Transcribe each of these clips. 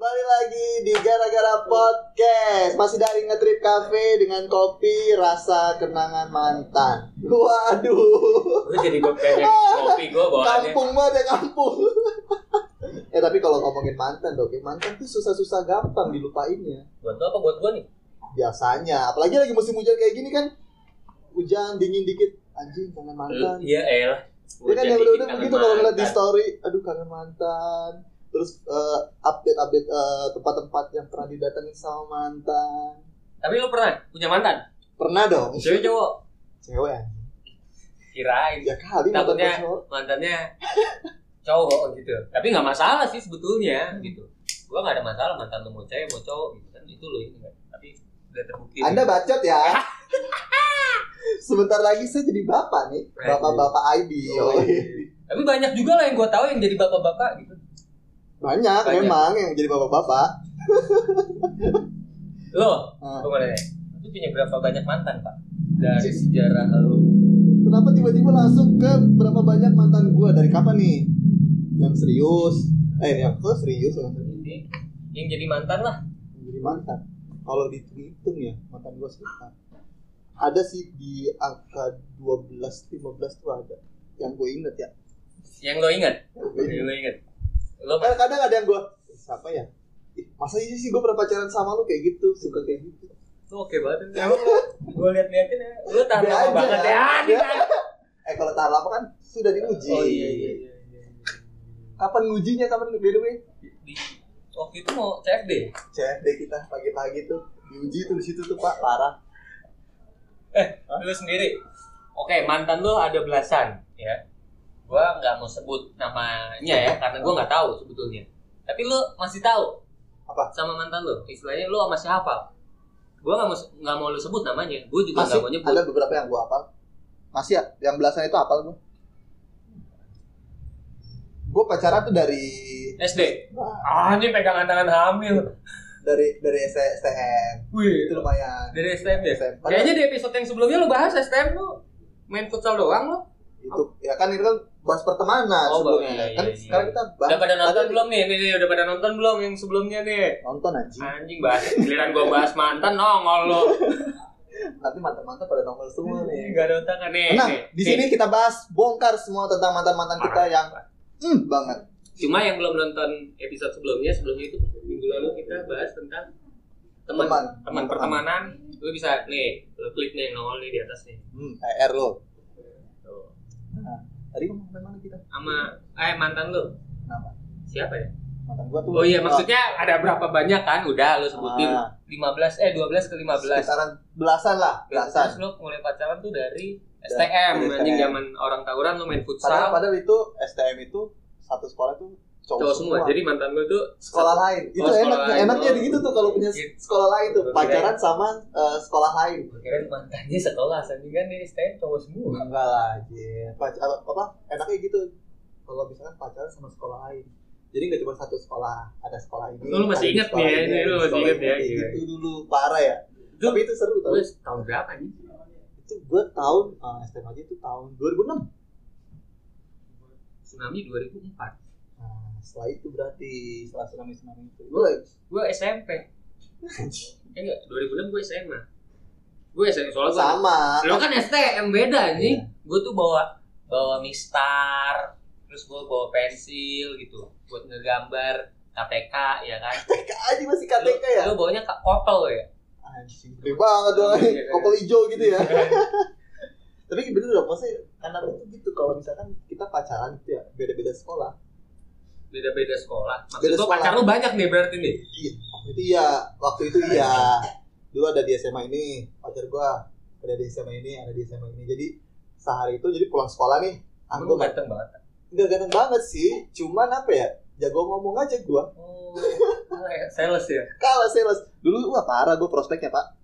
Kembali lagi di Gara-Gara Podcast. Masih dari Ngetrip Cafe dengan kopi rasa kenangan mantan. Waduh. Jadi gue pengen kopi gue bawaannya. Kampung banget ya kampung. Eh tapi kalau ngomongin mantan dong Mantan tuh susah-susah gampang dilupainnya. Buat lu apa? Buat gue nih? Biasanya. Apalagi lagi musim hujan kayak gini kan Hujan dingin dikit. Anjing kangen mantan. Iya elah. Ya kan yang udah-udah begitu kalau ngeliat di story Aduh kangen mantan Terus eh, update-update eh, tempat-tempat yang pernah didatengin sama mantan Tapi lu pernah punya mantan? Pernah dong Cewek cowok? Cewek. Kirain. Ya kali mantan Takutnya mantannya cowok gitu. Tapi nggak masalah sih sebetulnya gitu. Gua nggak ada masalah mantan lu mau cewek mau cowok gitu kan itu lo ini. Tapi udah terbukti. Anda bacot ya Sebentar lagi saya jadi bapak nih Bapak-bapak ID Oh, iya. Tapi banyak juga lah yang gue tahu yang jadi bapak-bapak gitu. Banyak, Banyak. memang yang jadi bapak-bapak Lo, Nah, mau nanya, lu punya berapa banyak mantan pak? Dari sejarah lu Kenapa tiba-tiba langsung ke berapa banyak mantan gue Dari kapan nih? Yang serius Eh yang kok serius yang serius yang jadi mantan lah. Yang jadi mantan Kalau dihitung ya mantan gue sekitar Ada sih di angka 12-15 tuh ada Yang gue inget ya Yang lo inget. Yang lo ingat? Lo Eh, kadang ada yang gue siapa ya masa iya sih gue pernah pacaran sama lu kayak gitu suka kayak gitu Lu oke banget. Emang gue liat-liatin ya. Lu tahan lama aja. banget ya. Be- eh kalau tahan lama kan sudah diuji Oh iya iya iya. iya. kapan ngujinya kapan by the way Di, waktu itu mau CFD. CFD kita pagi-pagi tuh diuji tuh di situ tuh pak parah Eh, lu sendiri. Oke, mantan lu ada belasan ya. Gua nggak mau sebut namanya ya karena gua nggak tahu sebetulnya. Tapi lu masih tahu Apa? sama mantan lu? Istilahnya lu masih hafal. Gua nggak mau nggak mau lu sebut namanya. Gua juga nggak mau nyebut. ada beberapa yang gua hafal masih ya yang belasan itu hafal gua gua pacaran tuh dari SD. Ah, ini pegangan tangan hamil. dari dari STM Wih, itu lumayan dari STM ya? STM. Kayaknya di episode yang sebelumnya lu bahas STM lu main futsal doang lu. Itu ya kan ini kan bahas pertemanan Oh, sebelumnya iya, kan iya, sekarang iya. kita bahas Udah pada nonton belum nih? Nih, nih, udah pada nonton belum yang sebelumnya nih? nonton anjing Anjing bahas giliran gua bahas mantan nongol lu. nanti mantan-mantan pada nongol semua nih Enggak ada otak kan nih. Nah, nih. di Nih. sini kita bahas bongkar semua tentang mantan-mantan kita yang hmm banget. Cuma yang belum nonton episode sebelumnya, sebelumnya itu minggu lalu kita bahas tentang teman Teman. teman pertemanan. Lu bisa nih, lu klik nih nongol nih di atas nih. Hmm, PR lo. Tuh. Nah, tadi ngomong sampai mana kita? Sama eh mantan lu. Kenapa? Siapa ya? Mantan gua tuh. Oh iya, maksudnya ada berapa banyak kan? Udah lu sebutin. Ah. 15 eh 12 ke 15. sekitaran belasan lah, Terus belasan. lu mulai pacaran tuh dari Dari STM, anjing STM. zaman orang tawuran lu main Padahal, futsal. padahal itu STM itu satu sekolah tuh cowok, Cowok semua. Jadi mantan lu tuh sekolah lain. Itu Oh, sekolah enak lain. enaknya Oh. gitu tuh kalau punya Gitu. sekolah lain tuh pacaran sama eh, sekolah lain. kira mantannya sekelas anjing kan di STM cowok semua. Enggak lah, Jin. Pac- apa, apa enaknya gitu. Kalau misalkan pacaran sama sekolah lain. Jadi nggak cuma satu sekolah, ada sekolah ini. Lu masih ingat sekolah nih ya, ini, lu masih sekolah ingat ya. Itu dulu parah ya. Itu Tapi itu seru tau. tahun berapa nih? Itu gue tahun ah, STM aja itu tahun 2006. Tsunami 2004. Setelah itu berarti setelah tsunami tsunami itu. Gue Gue SMP. Eh enggak, 2006 gue SMA. Gue SMA soalnya sama. Lo kan STM beda nih. Iya. Gue tuh bawa bawa mistar, terus gue bawa pensil gitu buat ngegambar KTK ya kan. TK aja masih KTK ya. Lu bawanya kak kopel ya. Anjing, gede banget dong. Iya, iya. Kopel hijau gitu ya. Tapi bener dong, maksudnya anak itu gitu kalau misalkan kita pacaran gitu ya, beda-beda sekolah. Beda-beda sekolah. Maksud Beda sekolah. pacar lu banyak nih berarti nih. Iya, itu iya, waktu itu iya. Dulu ada di SMA ini, pacar gua ada di SMA ini, ada di SMA ini. Jadi sehari itu jadi pulang sekolah nih, gua ganteng banget. nggak ganteng banget sih, cuman apa ya, jago ngomong aja gua. Oh, sales ya. Kalah sales. Dulu wah parah gua prospeknya pak.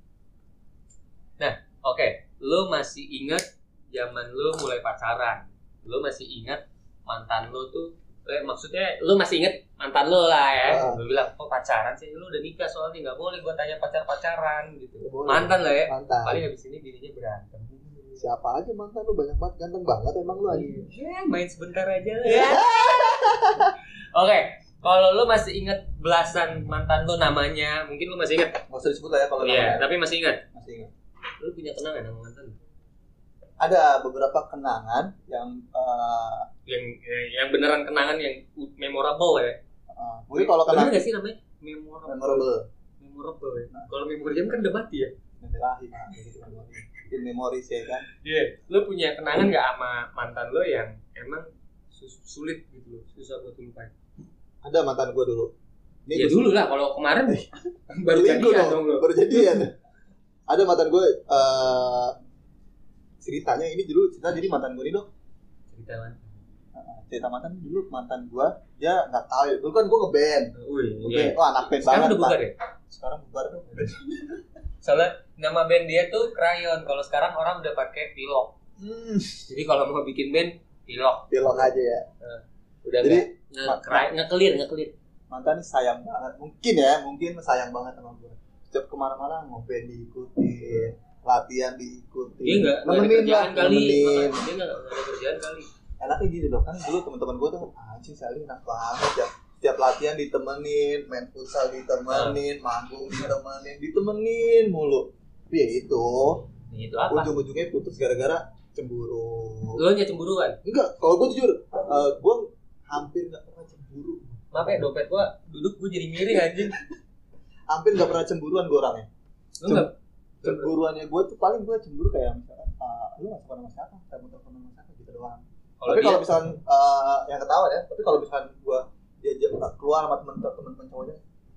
Oke, lu masih inget zaman lu mulai pacaran. Lu masih inget mantan lu tuh maksudnya lu masih inget mantan lu lah ya. Ah. Lu bilang, "Oh, pacaran sih, lu udah nikah soalnya nggak boleh gua tanya pacar-pacaran gitu." Nggak boleh. Mantan lah ya. Mantan. Paling habis ini bininya berantem. Siapa aja mantan lu banyak banget, ganteng banget emang lu aja. Ya, main sebentar aja lah ya. Oke, Kalau lu masih inget belasan mantan lu namanya, mungkin lu masih inget. nggak usah disebut lah ya kalau Iya, namanya. tapi masih inget. masih ingat Lu punya kenangan sama mantan lu? Ada beberapa kenangan yang eh, Yang yang beneran kenangan yang memorable ya. eh, mungkin kalau kenangan gak sih namanya? Memorable. memorable Memorable ya. Kalau memoriam kan udah mati ya. lahir nah, gitu, memori. in memories ya kan Iya. Lu punya kenangan gak sama mantan lu yang emang sulit gitu loh, susah buat lupain? ada mantan gue dulu Ya gua- dulu lah, kalau kemarin baru jadian dong, dong baru jadian ada mantan gue eh ceritanya ini dulu cerita jadi mantan gue ini dong Cerita mana? cerita mantan dulu mantan gue dia nggak tahu ya dulu kan gue ngeband Wih, Ngeband. iya. anak band Sekarang banget udah bubar ya? sekarang bubar dong Soalnya nama band dia tuh Crayon. Kalau sekarang orang udah pakai Pilok. hmm, Jadi kalau mau bikin band, Pilok. pilok aja ya Udah jadi nge- nge-clear, nge-clear. mantan ini sayang banget mungkin ya mungkin sayang banget sama gue setiap ke mana-mana ngeband diikutin latihan diikutin Dia nggak nggak ada Nemenin lah, kerjaan kali. nemenin. Dia nggak nggak ada kerjaan kali. enaknya gini dong kan dulu teman-teman gue tuh anjing Sally enak banget ya setiap latihan ditemenin main futsal ditemenin manggung ditemenin ditemenin mulu tapi ya itu Nah, itu apa? ujung-ujungnya putus gara-gara cemburu Lu nya cemburuan. enggak kalau gue jujur eh, gue hampir nggak pernah cemburu Maaf ya dompet gua duduk gua jadi miring anjing. hampir nggak pernah cemburuan gue orangnya nggak cemburuannya gue tuh paling gue cemburu kayak misalkan eh, lu nggak suka sama siapa? Kamu telepon sama siapa? Gitu doang. Kalau tapi kalau misalkan eh, yang ketawa ya tapi kalau misalkan gue diajak keluar sama temen temen temen cowoknya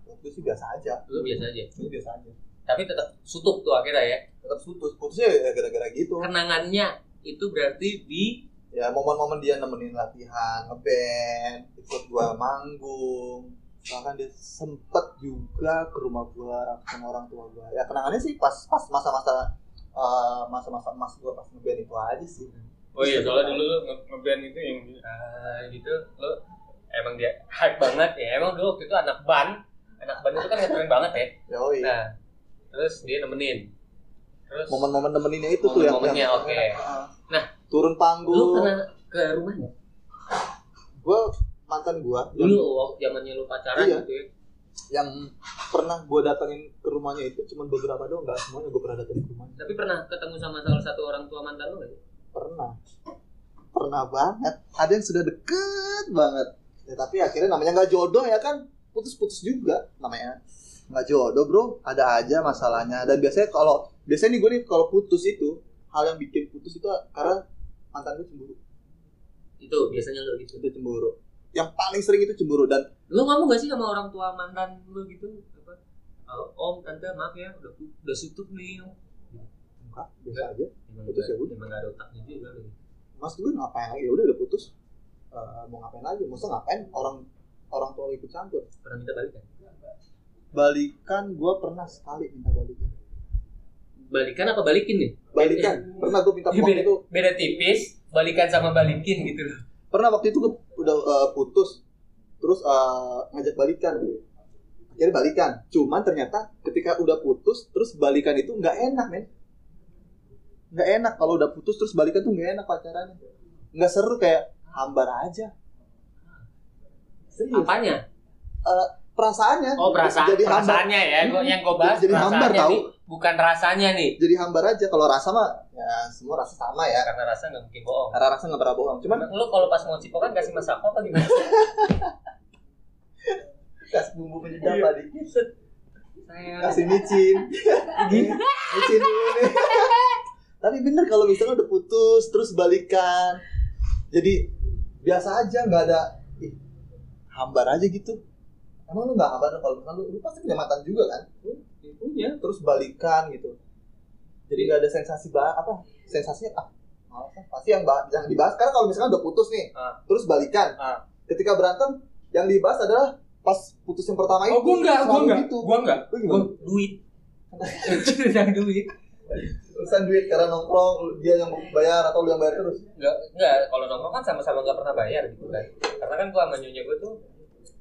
itu sih biasa aja. Lu biasa aja. itu biasa aja. Tapi tetap sutup tuh akhirnya ya. tetap putus putusnya ya gara-gara gitu. Kenangannya itu berarti di ya momen-momen dia nemenin latihan ngeband ikut gua manggung bahkan dia sempet juga ke rumah gua sama orang tua gua ya kenangannya sih pas pas masa-masa eh, masa-masa emas gua pas ngeband itu aja sih Oh iya, soalnya dulu lu nge- ngeband itu yang ah, gitu, lu emang dia hype banget ya. Emang dulu waktu itu anak ban, anak ban itu kan ngetren banget ya. Yoi. Nah, terus dia nemenin. Terus momen-momen nemeninnya itu tuh yang yang- oke. Ah. Nah, turun lu panggung pernah ke rumahnya? gua mantan gua Dulu waktu zamannya lu pacaran Iya. gitu ya. yang pernah gua datengin ke rumahnya itu cuma beberapa doang nggak semuanya gua pernah datengin ke rumahnya Tapi pernah ketemu sama salah satu orang tua mantan lu gak? sih? pernah pernah banget ada yang sudah deket banget ya, tapi akhirnya namanya nggak jodoh ya kan putus-putus juga namanya nggak jodoh bro ada aja masalahnya dan biasanya kalau biasanya nih gue nih kalau putus itu hal yang bikin putus itu karena mantan gue cemburu Itu biasanya lu gitu. itu cemburu yang paling sering itu cemburu dan Lu ngomong gak sih sama orang tua mantan lu gitu? Apa? "Eh, om, tante, maaf ya, udah udah sutup nih. Om." enggak biasa aja Emang Putus ya udah. Emang gak ada otaknya juga mas gue ngapain lagi ya udah udah putus Eh, mau ngapain lagi masa ngapain orang orang tua ikut campur Pernah minta balikan? balikan gue pernah sekali minta balikan Balikan apa balikin nih? balikan pernah gue minta beda, itu beda tipis, balikan sama balikin gitu loh. pernah waktu itu gue udah eh, putus terus eh, ngajak balikan. Akhirnya balikan. Cuman ternyata ketika udah putus terus balikan itu nggak enak men. Nggak enak. Kalau udah putus terus balikan tuh nggak enak pacarannya. Nggak seru kayak hambar aja. Serius? Apanya? Perasaannya. Oh perasaan, jadi hambar. perasaannya ya. Gua yang gue bahas Jadi hambar, tau. nih, bukan rasanya nih. jadi hambar aja kalau rasa mah ya semua rasa sama ya. Karena rasa nggak mungkin bohong. karena rasa nggak pernah bohong. Cuman lu kalau pas mau cipokan kasih masako apa gimana? kasih bumbu penyedap tadi. Saya kasih micin. Micin dulu nih. Tapi bener kalau misalnya udah putus terus balikan. Jadi biasa aja nggak ada ih, hambar aja gitu emang lu nggak hambar kalau misalnya lu, lu pasti punya mantan juga kan punya. terus balikan gitu jadi nggak ada sensasi bah apa sensasinya ah malas ah. pasti yang bah yang dibahas karena kalau misalkan udah putus nih Ah. terus balikan Ah. ketika berantem yang dibahas adalah pas putus yang pertama itu Oh gua enggak, gua selalu enggak, gitu. gua enggak. Gimana? duit. Tentang duit. urusan duit karena nongkrong dia yang bayar atau lu yang bayar terus Enggak, enggak. Kalau nongkrong kan sama-sama enggak pernah bayar gitu kan. Karena kan gua sama nyonya gua tuh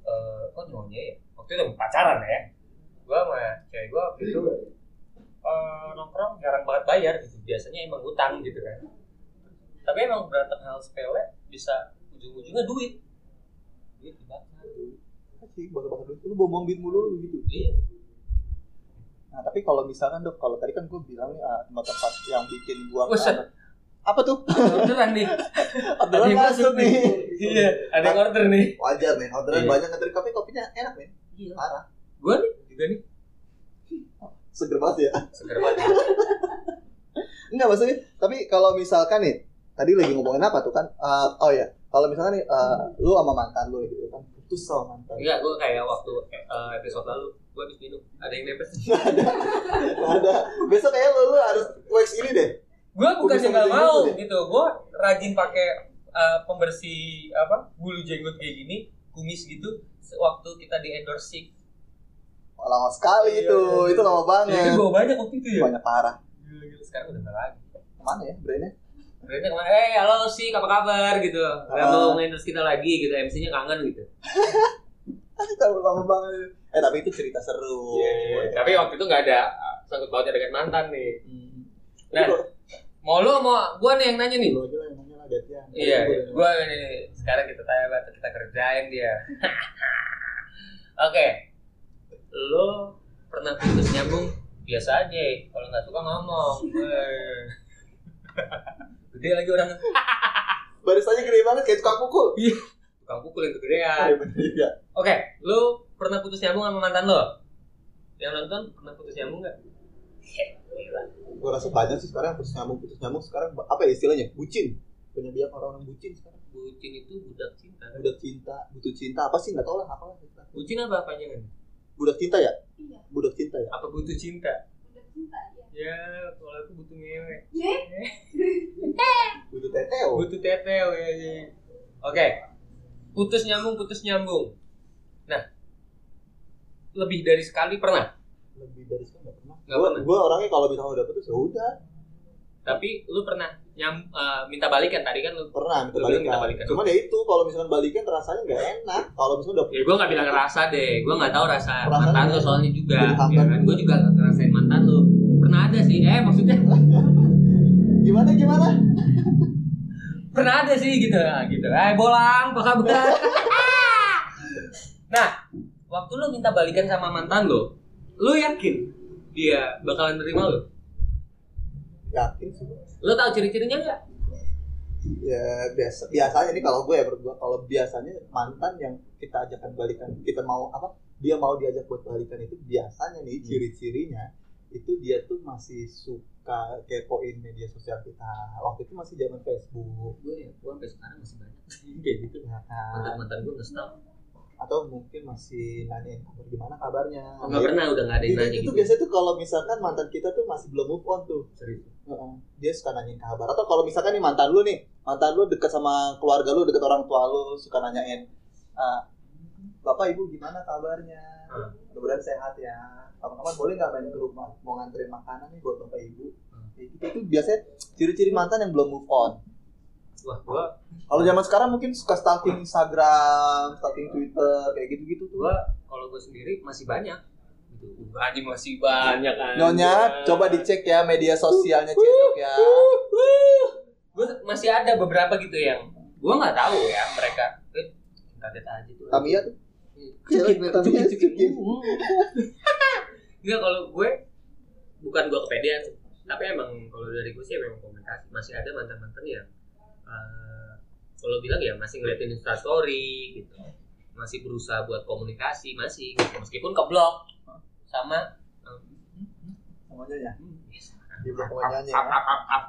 eh kok nyonya ya? Waktu itu pacaran ya. Gua sama cewek gua waktu itu eh nongkrong jarang banget bayar gitu. Biasanya emang utang gitu kan. Tapi emang berantem hal sepele bisa ujung-ujungnya duit. Duit dibakar, duit. sih bakal bakal lu bohong duit mulu lu gitu iya nah tapi kalau misalkan dok kalau tadi kan gue bilang nih ah, tempat-tempat yang bikin gua Buset. Apa tuh? Orderan nih. Orderan masuk nih. iya ada yang order nih. Wajar men. Orderan Iya. banyak ngetri kopi kopinya enak men. Iya. Parah. Gue nih juga nih. Seger banget ya? Seger banget enggak maksudnya tapi kalau misalkan nih tadi lagi ngomongin apa tuh kan? Eh, oh ya kalau misalkan nih eh, lu sama mantan lu gitu kan putus sama mantan. Enggak gue kayak waktu eh, episode lalu gue habis minum. Ada yang nempel Nggak ada. Besok kayak lu lu harus wax ini deh gue bukan Kumis nggak mau gitu. Gue rajin pakai eh, pembersih apa bulu jenggot kayak gini kumis gitu waktu kita di endorse. Lama sekali itu. Iya, iya. itu lama banget. Gue banyak waktu itu ya? Banyak parah. Gila, gila. sekarang udah nggak lagi. Ke mana ya brandnya? Brandnya kemarin, eh halo sih, apa kabar? Gitu. Gak Ah. mau ngendorse kita lagi gitu, MC-nya kangen gitu. Tahu lama banget. Eh tapi itu cerita seru. Iya, Tapi waktu itu gak ada uh, sangkut pautnya dengan mantan nih. Hmm. Nah. Mau lu mau gua nih yang nanya nih lu aja lah yang nanya lah gantian Iya, Gua ini sekarang kita tanya banget kita kerjain dia. Oke, lo pernah putus nyambung biasa aja, kalau nggak suka ngomong. Gede lagi orang barisannya gede banget kayak tukang pukul tukang pukul yang kegedean. iya juga Oke, lo pernah putus nyambung sama mantan lo? Yang nonton pernah putus nyambung nggak? Gue rasa banyak sih sekarang putus nyambung putus nyambung sekarang. Apa ya istilahnya? Bucin. Banyak banyak orang-orang bucin sekarang. Bucin itu budak cinta. kan? budak cinta butuh cinta. Apa sih? Nggak tahu lah apa lah Bucin apa panjangan? budak cinta ya? Iya, budak cinta ya? Apa butuh cinta? udah cinta ya. Ya, kalau aku butuh ngewe. butuh teteo. Butuh teteo ya, ya. oke. Putus nyambung putus nyambung. Nah lebih dari sekali pernah? Lebih dari Nggak gue gue orangnya kalau misalnya udah putus ya udah. Tapi lu pernah nyam eh, minta balikan? Tadi kan lu pernah minta Lu balikan. minta balikan. cuman ya itu kalau misalnya balikan rasanya nggak enak. Kalau misalnya udah ya gue nggak bilang rasa deh. Gue nggak tahu rasa Perasaan mantan lu soalnya juga. Ya kan? gue juga. nggak ngerasain mantan lu. Pernah ada sih. Eh maksudnya? Gimana gimana? Pernah ada sih gitu. Nah, gitu. Eh bolang apa kabar nah waktu lu minta balikan sama mantan lu lu yakin dia bakalan nerima lu? Yakin sih. Lu tahu ciri-cirinya nggak? Ya biasa biasanya nih kalau gue ya berdua. Kalau biasanya mantan yang kita ajakkan balikan kita mau apa dia mau diajak buat balikan itu biasanya nih Hmm. ciri-cirinya itu dia tuh masih suka kepoin media sosial kita. Waktu itu masih zaman Facebook. Gue ya gue sampai sekarang masih banyak. Kayak gitu. Kan mantan mantan gue nggak tahu atau mungkin masih nanyain kabar gimana kabarnya? Oh, nggak pernah udah nggak ada yang itu, nanya itu gitu. biasanya tuh kalau misalkan mantan kita tuh masih belum move on tuh. Serius? Dia suka nanyain kabar. Atau kalau misalkan nih mantan lu nih mantan lu deket sama keluarga lu deket orang tua lu suka nanyain "Ah, bapak ibu gimana kabarnya? Hmm. mudah-mudahan sehat ya. Kapan-kapan boleh nggak main ke rumah mau nganterin makanan nih buat bapak ibu? Hmm. Kayak gitu. Itu biasanya ciri-ciri mantan yang belum move on wah gue kalau zaman sekarang mungkin suka stalking Instagram stalking Twitter kayak gitu-gitu tuh gue kalau gue sendiri masih banyak gitu Adi masih banyak kan Nyonya, coba dicek ya media sosialnya Cedok ya. gue masih ada beberapa gitu yang gue nggak tahu ya mereka eh, kaget aja tuh Tamiya tuh. Cukin. cukin. Enggak kalau gue bukan gue kepedean. Tapi emang kalau dari gue sih memang komunikasi masih ada mantan mantan yang eh, kalau bilang ya masih ngeliatin instastory gitu, masih berusaha buat komunikasi masih gitu. meskipun keblok sama eh, Namanya ya. hmm, Di ap, ya. ap, ap, ap.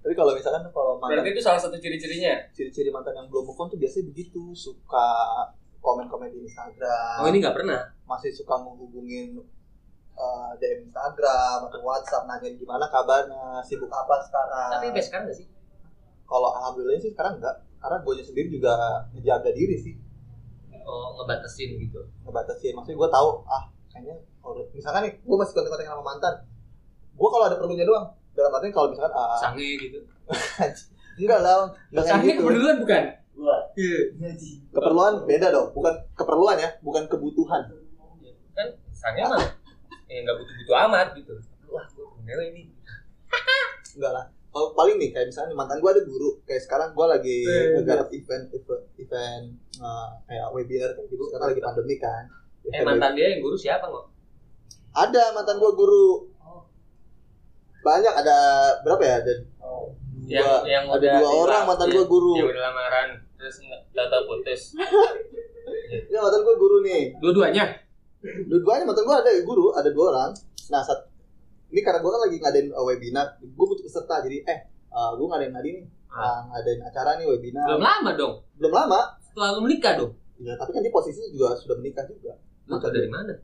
Tapi kalau misalkan tuh kalau mantan Berarti itu salah satu ciri-cirinya. ciri-ciri mantan yang belum move on tuh biasanya begitu, suka komen-komen di Instagram, Oh ini nggak pernah. masih suka menghubungin uh, DM Instagram atau WhatsApp nanyain gimana kabarnya, sibuk apa sekarang. Tapi sampai sekarang nggak sih? Kalau alhamdulillah sih sekarang enggak, karena gue sendiri juga ngejaga diri sih, Oh ngebatasin gitu. ngebatasin. Maksudnya gue tahu ah kayaknya kalau misalkan nih gue masih kontak-kontak sama mantan, gue kalau ada perlunya doang. Dalam artian kalau misalkan ah, Sange gitu. enggak lah, enggak Sange gitu. kepedulian bukan? Gua. Iya. Keperluan beda dong, bukan keperluan ya, bukan kebutuhan. Kan sange mah ya nggak butuh-butuh amat gitu. Wah gue ini. Enggak lah. Kalau paling nih kayak misalnya mantan gue ada guru kayak sekarang gue lagi Eh, ngegarap event event, event uh, kayak webinar kayak gitu. Sekarang lagi pandemi kan. Eh Event mantan dia yang guru siapa nggak? ada mantan gue guru. Oh. banyak ada berapa ya ada Yang dua yang ada udah dua orang mantan yang- gue guru. Yang udah lamaran terus nggak tahu putus. ya mantan gue guru nih. Dua-duanya. dua-duanya mantan gue ada guru ada dua orang. Nah saat ini karena gue kan lagi ngadain uh, webinar gue butuh peserta jadi eh uh, gue ngadain tadi nih uh, ngadain acara nih webinar. Belum lama dong. belum lama. Setelah lu menikah dong. ya tapi kan dia posisinya juga sudah menikah juga. Lu tau dari mana?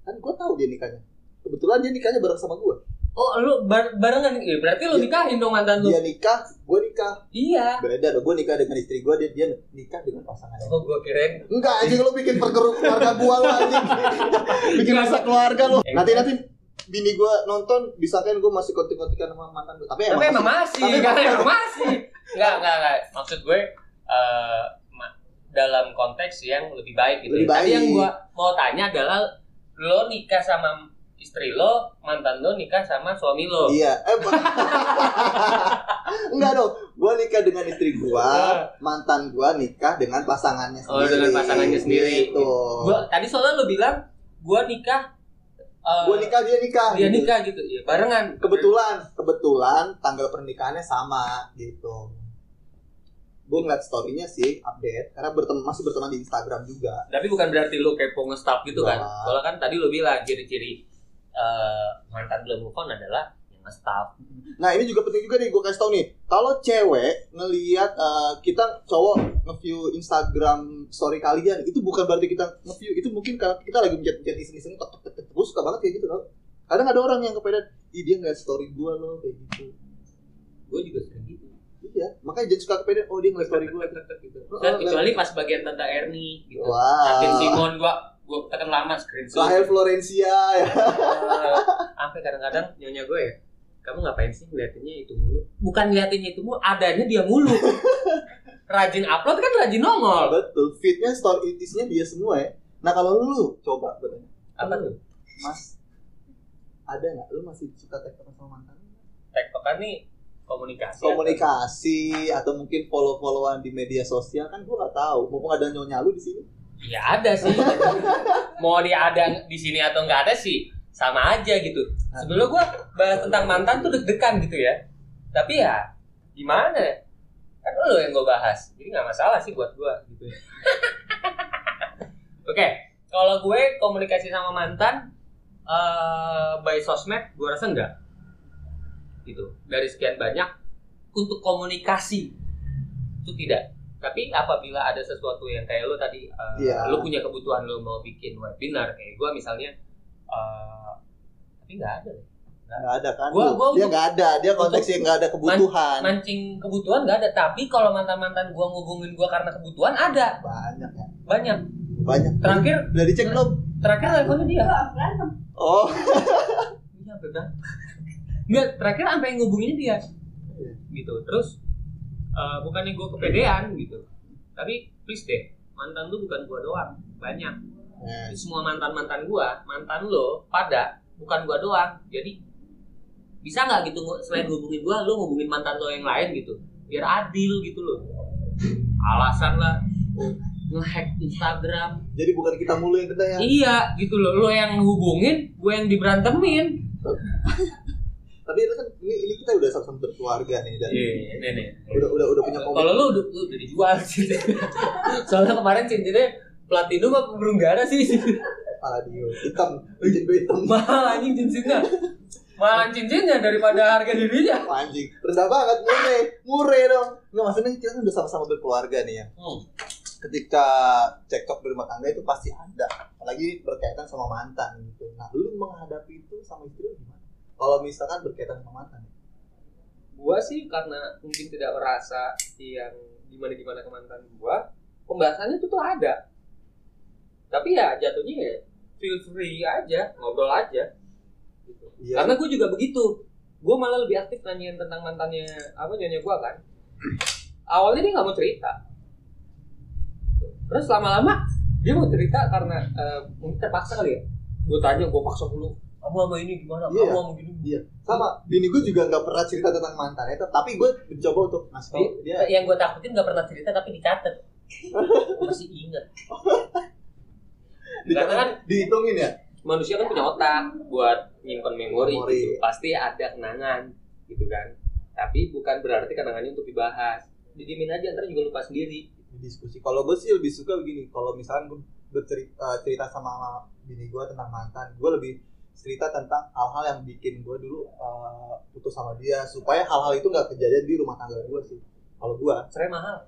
kan gue tahu dia nikahnya. Kebetulan dia nikahnya bareng sama gue Oh, lu bar barengan eh, berarti lu Iya. nikahin dong mantan lu. dia nikah gue nikah. Iya. beda dong gue nikah dengan istri gue dia dia nikah dengan pasangannya. Oh, gua kirain enggak anjing lu bikin perkeruk keluarga gue lu anjing. Bikin masa keluarga lu. Nanti nanti bini gue nonton disangkain gue masih kontik-kontikan sama mantan gue tapi tapi emang emang masih, Tapi kan emang- emang masih. Enggak, enggak, enggak. Maksud gue eh ma- dalam konteks yang lebih baik gitu. Lebih ya. Tapi baik. yang gua mau tanya adalah lo nikah sama istri lo, mantan lo nikah sama suami lo. Iya, eh enggak dong. Gua nikah dengan istri gua, mantan gua nikah dengan pasangannya Oh, sendiri. dengan pasangannya sendiri. Gitu. Gua tadi soalnya lo bilang gua nikah eh, Gua nikah dia nikah. dia gitu. nikah gitu. Ya, barengan. Kebetulan, kebetulan tanggal pernikahannya sama gitu. Gue ngeliat story-nya sih update karena berteman masih berteman di Instagram juga. Tapi bukan berarti lo kepo nge-stalk gitu kan. Wah. Soalnya kan tadi lo bilang ciri-ciri eh, mantan belum move on adalah nge-stalk. Nah ini juga penting juga nih gue kasih tau nih. Kalau cewek ngelihat eh, kita cowok nge-view Instagram story kalian itu bukan berarti kita nge-view itu mungkin kalau kita lagi mencet-mencet iseng-iseng tek tek tek tek gue suka banget kayak gitu loh. Kadang ada orang yang kepedean, ih dia ngeliat story gue loh kayak gitu. Gue juga sering gitu. Iya, makanya jangan suka kepedean, oh dia ngeliat story gue. gitu. Kecuali pas bagian tante Erni gitu. Wah. Akhir Simon gua gua tekan lama screenshot. Rahel Florencia ya. Sampai kadang-kadang nyonya gue ya, kamu ngapain sih ngeliatinnya itu mulu? Bukan ngeliatinnya itu mulu, adanya dia mulu. rajin upload kan rajin nongol. Betul, feednya story isinya dia semua ya. Nah kalau lu coba bertanya, Apa tuh? Mas, ada nggak? Lu masih suka tektokan sama mantan? Tektokan nih komunikasi. komunikasi atau mungkin follow-followan di media sosial kan gue nggak tahu mumpung ada nyonya lu di sini Ya ada sih. Mau dia ada di sini atau nggak ada sih, sama aja gitu. Sebelum gua bahas tentang mantan tuh deg-degan gitu ya. Tapi ya gimana? Kan lo yang gue bahas, jadi nggak masalah sih buat gua gitu. Oke, kalau gue komunikasi sama mantan eh by sosmed, gue rasa enggak. Gitu. Dari sekian banyak untuk komunikasi itu tidak. Tapi apabila ada sesuatu yang kayak lo tadi, eh, Iya. lo punya kebutuhan lo mau bikin webinar kayak gue misalnya, eh, tapi nggak ada. deh. nggak ada kan Gua- gua dia nggak ada dia konteksnya nggak ada kebutuhan Mancing kebutuhan nggak ada. Tapi kalau mantan-mantan gue ngubungin gue karena kebutuhan ada banyak ya banyak. banyak Terakhir udah dicek belum terakhir teleponnya dia. oh Iya bebas. Nggak, terakhir sampai ngubunginnya dia. Iya. Gitu. Terus eh, bukannya gue kepedean gitu. Tapi please deh, mantan lu bukan gua doang, banyak. Nah, Semua mantan-mantan gua, mantan lo pada bukan gua doang. Jadi bisa nggak gitu selain ngubungin gua, lu ngubungin mantan lo yang lain gitu. Biar adil gitu loh. Alasan lah ngehack Instagram. jadi bukan kita mulu yang kena ya Iya, gitu loh. Lo yang hubungin, gue yang diberantemin. tapi itu kan ini, ini kita udah sama-sama berkeluarga nih dan Iya, nih nih. udah udah udah punya Kalau lu udah, udah dijual. Soalnya kemarin cincinnya platinum apa burung dara sih? pala dia hitam cincin gue hitam Mahal anjing cincinnya. Mahal cincinnya daripada harga dirinya. Wah, anjing rendah banget mure mure dong nggak maksudnya kita kan udah sama-sama berkeluarga nih ya Hmm. ketika cekcok di rumah tangga itu pasti ada apalagi berkaitan sama mantan gitu nah lu menghadapi itu sama istri lu gimana kalau misalkan berkaitan sama mantan Gua sih karena mungkin tidak merasa yang gimana gimana ke mantan gua, pembahasannya itu tuh ada. Tapi ya jatuhnya ya feel free aja, ngobrol aja. Gitu. iya Karena gue juga begitu. Gue malah lebih aktif nanyain tentang mantannya apa nyonya gue kan. Awalnya dia nggak mau cerita. Terus lama-lama dia mau cerita karena eh, mungkin terpaksa kali ya. Gue tanya, gue paksa dulu. kamu sama ini gimana Iya. kamu sama gini Iya. Sama, bini gue juga nggak pernah cerita tentang mantannya, tapi gue mencoba untuk ngasih tau dia. yang gue takutin gak pernah cerita tapi dicatat masih inget Di, Karena kan- dihitungin ya. manusia kan punya otak buat nyimpen memori, Memori. gitu. pasti ada kenangan gitu kan tapi bukan berarti kenangannya untuk dibahas didiemin aja ntar juga lupa sendiri Diskusi. Kalau gue sih lebih suka begini. Kalau misalkan gue bercerita cerita sama bini gue tentang mantan, gue lebih cerita tentang hal-hal yang bikin gue dulu uh, putus sama dia supaya hal-hal itu nggak kejadian di rumah tangga gue sih. Kalau gue cerai mahal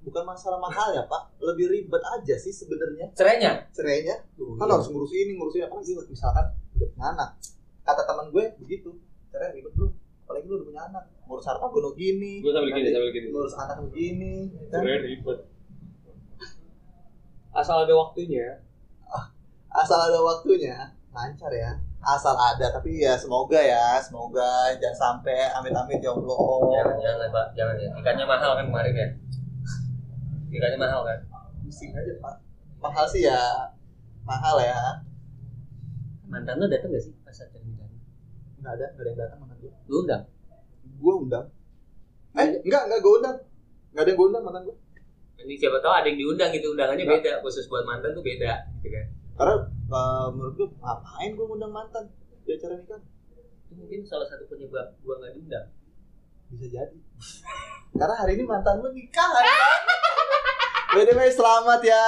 bukan masalah mahal ya pak, lebih ribet aja sih sebenarnya. cerainya? Cerainya. Kan harus ngurus ini ngurus ini. Apalagi misalkan udah punya anak. Kata teman gue begitu. Cerai ribet bro. Apalagi lu udah punya anak. Ngurus harta gono gini. Gue sambil gini sambil gini. ngurus anak begini kan? cerai ribet. Asal ada waktunya. Asal ada waktunya lancar ya. Asal ada tapi ya semoga ya. Semoga jangan sampai amit-amit ya Allah. Jangan jangan pak. Jangan ya. Ikannya mahal kan kemarin ya ikannya mahal kan? Pusing aja pak. Mahal sih ya mahal ya. Mantan lo datang gak sih pas acara nikahan nggak ada nggak ada yang datang mantan gue lu undang? Gue undang. Eh enggak enggak gue undang. Nggak ada yang gue undang mantan gue ini siapa tahu ada yang diundang gitu undangannya Enggak. beda. Khusus buat mantan tuh beda gitu kan? Karena uh, menurut gue ngapain gue ngundang mantan di acara nikah? Itu mungkin salah satu penyebab gua nggak diundang. Bisa jadi. Karena hari ini mantan lu nikah ini. By the way, selamat ya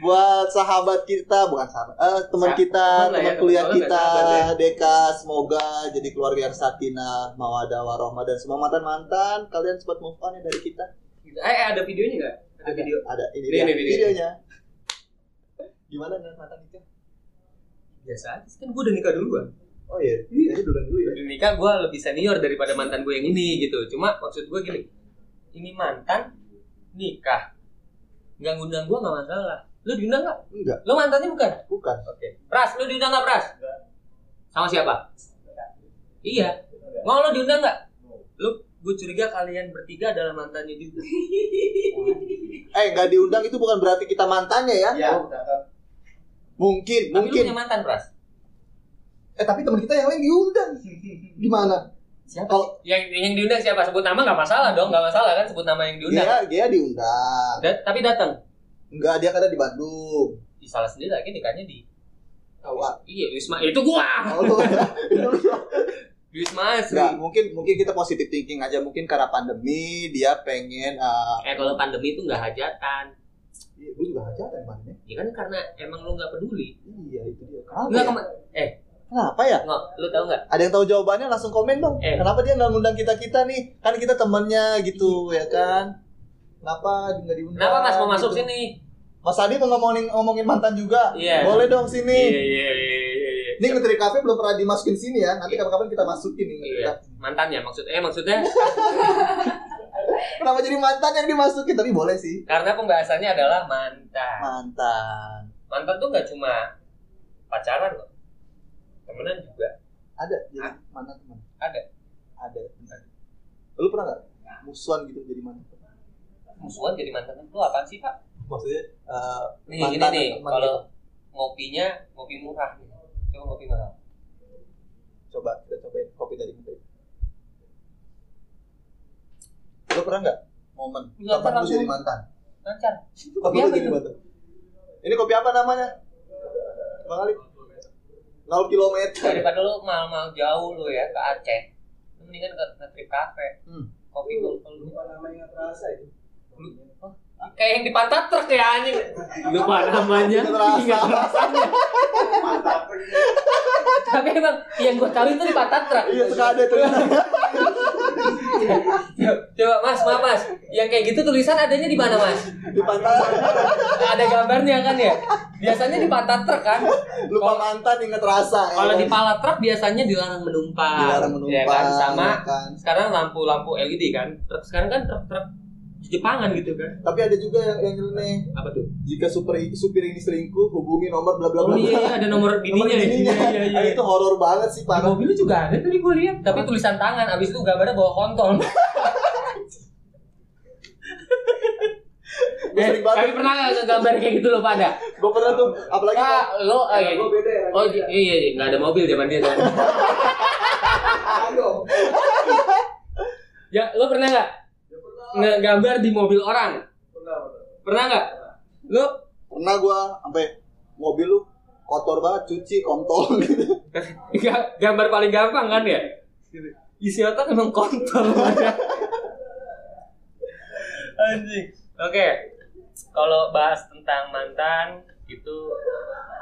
buat sahabat kita, bukan sahabat, eh, teman kita, teman ya, kuliah kita, sahabat ya. Deka. Semoga jadi keluarga yang sakinah, mawadah, warohmah dan semua mantan-mantan kalian cepat move on ya dari kita. Eh eh, ada videonya nggak ada video Ada ini Ini, dia ini video. videonya. Gimana dengan mantan nikah? biasa aja kan gua udah nikah duluan Oh iya, jadi duluan dulu ya. udah nikah gua lebih senior daripada mantan gue yang ini gitu cuma maksud gua gini ini mantan nikah nggak ngundang gua nggak masalah lu diundang nggak Enggak, lu mantannya bukan bukan. oke pras lu diundang nggak pras sama siapa iya mau lu diundang nggak lu gue curiga kalian bertiga adalah mantannya juga Eh, nggak diundang itu bukan berarti kita mantannya ya. Iya. Mungkin, tapi lu mungkin. punya mantan pras Eh, tapi teman kita yang lain diundang. Gimana? Siapa Kalau yang yang diundang siapa sebut nama nggak masalah dong nggak masalah kan sebut nama yang diundang dia dia diundang. Da- tapi datang Enggak, dia kan ada di Bandung. Ih, salah sendiri lagi nikahnya di Tahu ah. iya Wisma itu gua Oh, di Wisma Asri Enggak, mungkin mungkin kita positive thinking aja mungkin karena pandemi dia pengen uh, eh kalau pandemi itu nggak hajatan iya, gue juga hajatan kemarin ya. ya kan karena emang lu nggak peduli Iya, itu dia. Kenapa nggak ya? eh Kenapa ya? nggak lu tahu nggak Ada yang tahu jawabannya langsung komen dong. Eh. Kenapa dia nggak ngundang kita-kita nih? Kan kita temennya gitu, ya kan? Kenapa nggak diundang? kenapa mas mau masuk gitu. sini Mas Adi mau ngomongin ngomongin mantan juga. Iya. Boleh dong sini. iya iya iya iya iya. Ini ngetri cafe belum pernah dimasukin sini ya. Nanti kapan-kapan kita masukin nih. Iya. mantannya maksud eh maksudnya Kenapa jadi mantan yang dimasukin? Tapi boleh sih. karena pembahasannya adalah mantan Mantan. mantan tuh nggak cuma pacaran loh temenan juga Ada jadi mana teman? ada Ada. Lu pernah nggak musuhan gitu jadi mantan? musuhan jadi mantan itu apa sih pak Maksudnya eh, nih mantan gini nih kalau gitu. ngopinya ngopi murah nih coba ngopi mahal coba kita cobain kopi dari menteri. Lu pernah nggak momen pernah, lu jadi mantan? lancar Kopi apa jadi itu? mantan. Ini kopi apa namanya? Bang Ali. 0 kilometer. daripada lu mal-mal jauh lu ya ke Aceh lu mendingan ke, ke trip cafe Hmm. kopi lu lu namanya terasa itu. Kayak yang di pantat truk ya anjing lupa namanya Nggak. Ingat rasanya Mantap. tapi emang yang gue tahu itu di pantat truk Iya, suka ada tulisannya. coba, mas maaf mas yang kayak gitu tulisan adanya di mana mas di pantai. ada gambarnya kan ya biasanya di pantat truk kan Lupa mantan inget rasa. kalau di pala truk biasanya dilarang menumpang dilarang menumpang. ya kan sama ya kan? sekarang lampu-lampu LED kan truk sekarang kan truk-truk Jepangan gitu kan Tapi ada juga yang yang nyeleneh. apa tuh Jika super supir ini selingkuh, hubungi nomor bla bla oh bla. iya, iya ada nomor Nomor bininya ya. bininya. iya iya Ah, iya itu horor banget sih Di parah. mobil juga ada tadi gue lihat, tapi tulisan tangan. Abis itu gambarnya bawa kontol. Gue Eh, sering banget. tapi pernah nggak gambar kayak gitu lo pada? Gue pernah tuh, apalagi Ah, lo ah, iya. Gue beda ya. Oh iya iya iya, nggak ada mobil zaman dia ya lo pernah nggak pernah. Ngegambar di mobil orang? Pernah, pernah. Pernah nggak? Lo pernah gue sampai mobil lu kotor banget, cuci, kontol gitu. Ga- gambar paling gampang kan ya? Isi otak emang kontol Anjing. Oke. Kalau bahas tentang mantan itu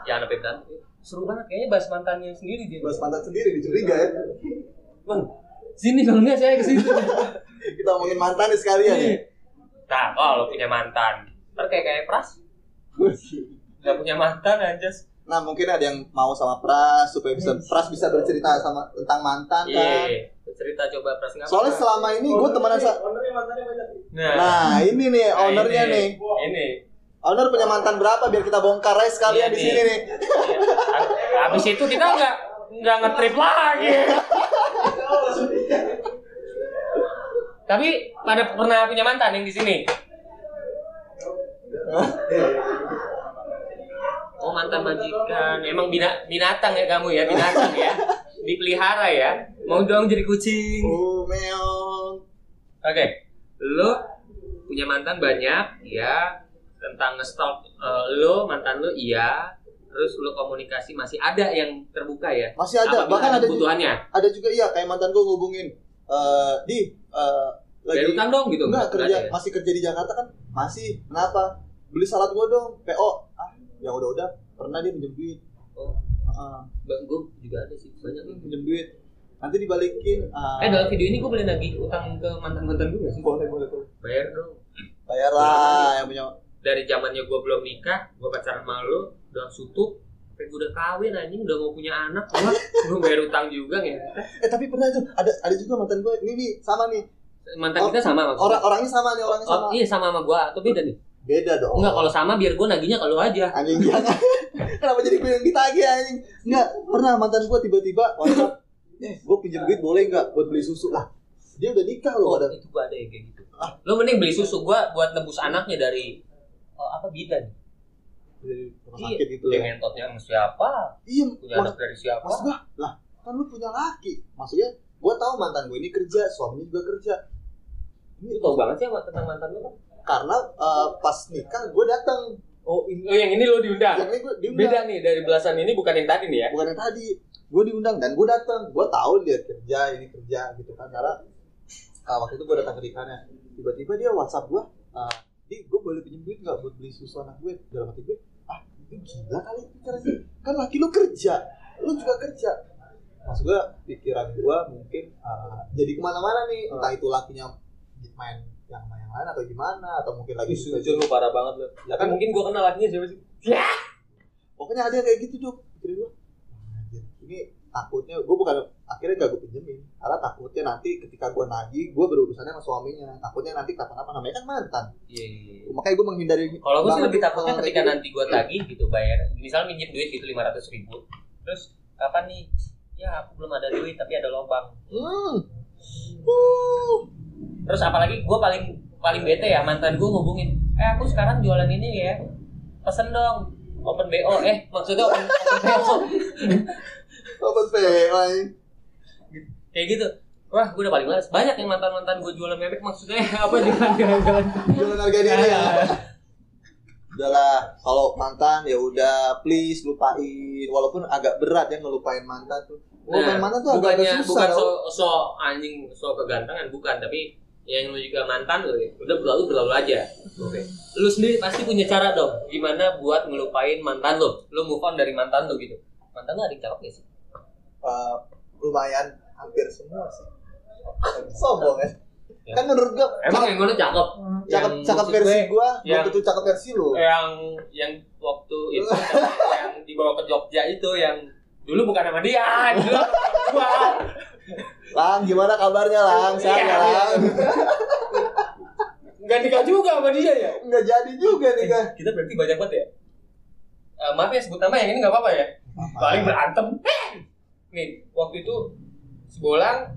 ya sampai berantem. Seru banget kayaknya bahas mantannya sendiri dia. Bahas mantan sendiri dicuriga ya. Bang, sini kalau enggak saya ke situ. Kita ngomongin mantan nih sekalian ya. Nah, kalau punya mantan, ntar kayak kayak pras, nggak punya mantan aja. Nah mungkin ada yang mau sama Pras supaya bisa Pras bisa bercerita sama tentang mantan kan. Iya, cerita coba pras nggak Soalnya selama ini gue temenan sa Ownernya mantannya banyak. Nah, Nah ini nih nah, ownernya ini, nih. Ini. Owner punya mantan berapa biar kita bongkar aja sekalian Iya di nih. sini nih. Iya. Habis itu kita nggak nggak ngetrip lagi. Tapi pada pernah punya mantan yang di sini. Oh mantan majikan, emang bina, binatang ya kamu ya binatang ya, dipelihara ya. Mau dong jadi kucing. Oh meong. Oke, lo punya mantan banyak, ya. Tentang ngestalk eh, lo, mantan lo, iya. Terus lo komunikasi masih ada yang terbuka ya. Masih ada, Apabila bahkan ada ada juga, kebutuhannya. ada juga iya kayak mantan gue ngubungin. Eh di Bayar lagi utang dong gitu. enggak Nggak kerja ada ya? masih kerja di Jakarta kan masih kenapa beli salad gue dong PO ah ya udah udah pernah dia minjem duit Oh, Heeh, gue juga ada sih banyak. minjem duit nanti dibalikin ah, Eh dalam video ini gue boleh nagih utang ke mantan mantan gue sih? boleh boleh boleh Bayar dong. bayar lah yang punya Dari zamannya gue belum nikah, gue pacaran sama lo, udah sutup, sampai gue udah kawin anjing, udah mau punya anak, gua gue bayar utang juga ya. eh tapi pernah tuh ada ada juga mantan gue ini nih sama nih Mantan Oh, kita sama maksudnya. orang orangnya sama nih orangnya Oh, sama iya sama sama gue, atau beda nih? beda dong Enggak, kalau sama biar gue nagihnya kalau aja. anjing jangan kenapa jadi gue yang ditagih anjing enggak pernah mantan gue tiba-tiba WhatsApp eh gue pinjam duit boleh nggak buat beli susu lah dia udah nikah Oh, loh ada itu gue ada ya kayak gitu. Ah. Lo mending beli susu gue buat nebus anaknya dari oh, apa bidan? dari rumah Iya. sakit gitu ya ngentotnya sama siapa? iya Punya mas anak dari siapa? maksud gue lah kan lu punya laki maksudnya gue tahu mantan gue ini kerja suaminya juga kerja Lu tau banget sih sama tentang mantan lo kan? karena eh, pas nikah gue datang Oh, ini- oh, yang ini lo diundang. yang ini gue diundang Beda nih dari belasan ini bukan yang tadi nih ya. bukan yang tadi gue diundang dan gue datang gue tahu dia kerja ini kerja gitu kan karena ah, waktu itu gue datang ke nikahnya tiba-tiba dia WhatsApp gue ah, gue boleh pinjam duit nggak buat beli susu anak gue? Dalam hati gue ah itu gila kali pikirannya kan laki lu kerja lu juga kerja. Maksud gue pikiran gue mungkin ah, jadi ke mana-mana nih. Entah itu lakinya main yang main yang lain atau gimana atau mungkin lagi suka Jujur lu parah banget lu. ya Kan mungkin gua kenal lakinya siapa sih? pokoknya ada yang kayak gitu dok. Pikiran gue ini takutnya gue bukan akhirnya gak gue pinjemin karena takutnya nanti ketika gue nagih gue berurusannya sama suaminya takutnya nanti kenapa-napa namanya kan mantan Iya. iya, iya. makanya gue menghindari Kalau gue sih lebih tuh takutnya ketika kayak nanti gue tagih gitu bayar, misal minjem duit gitu lima ratus ribu, terus kapan nih? Ya aku belum ada duit tapi ada lubang. gitu. hmm. Uh. Terus apalagi gue paling paling bete ya mantan gue ngubungin, eh aku sekarang jualan ini ya, pesen dong open bo, eh maksudnya open, open bo sih Wai? Kayak gitu. Wah, gue udah paling males. Banyak yang mantan-mantan gue jualan bebek maksudnya apa jualan jualan jangan harga diri. Ya udahlah kalau mantan ya udah please lupain. Walaupun agak berat ya ngelupain mantan tuh. Ngelupain mantan tuh agak, Nah, bukannya agak bukan susah so, tau. so anjing so kegantengan bukan. Tapi yang lu juga mantan lu ya. udah berlalu berlalu aja. Oke. Lu sendiri pasti punya cara dong gimana buat ngelupain mantan lu. Lu move on dari mantan lu gitu. Mantan lu ada yang cakep gak sih? Eh, lumayan hampir semua sih. Sombong ya. Ya. kan menurut gua emang yang mana cakep. Cakep Yang cakep versi gue, gua yang- tentu cakep versi lu. yang yang waktu itu yang dibawa ke Jogja itu yang dulu bukan sama dia dulu sama gua lang gimana kabarnya lang? Sehat Iya, ya lang? Nggak nikah juga sama dia ya? Nggak jadi juga nih kan kita berarti banyak banget ya? Eh, maaf ya sebut nama yang ini nggak apa-apa ya? Paling berantem. Nih waktu itu si Bolang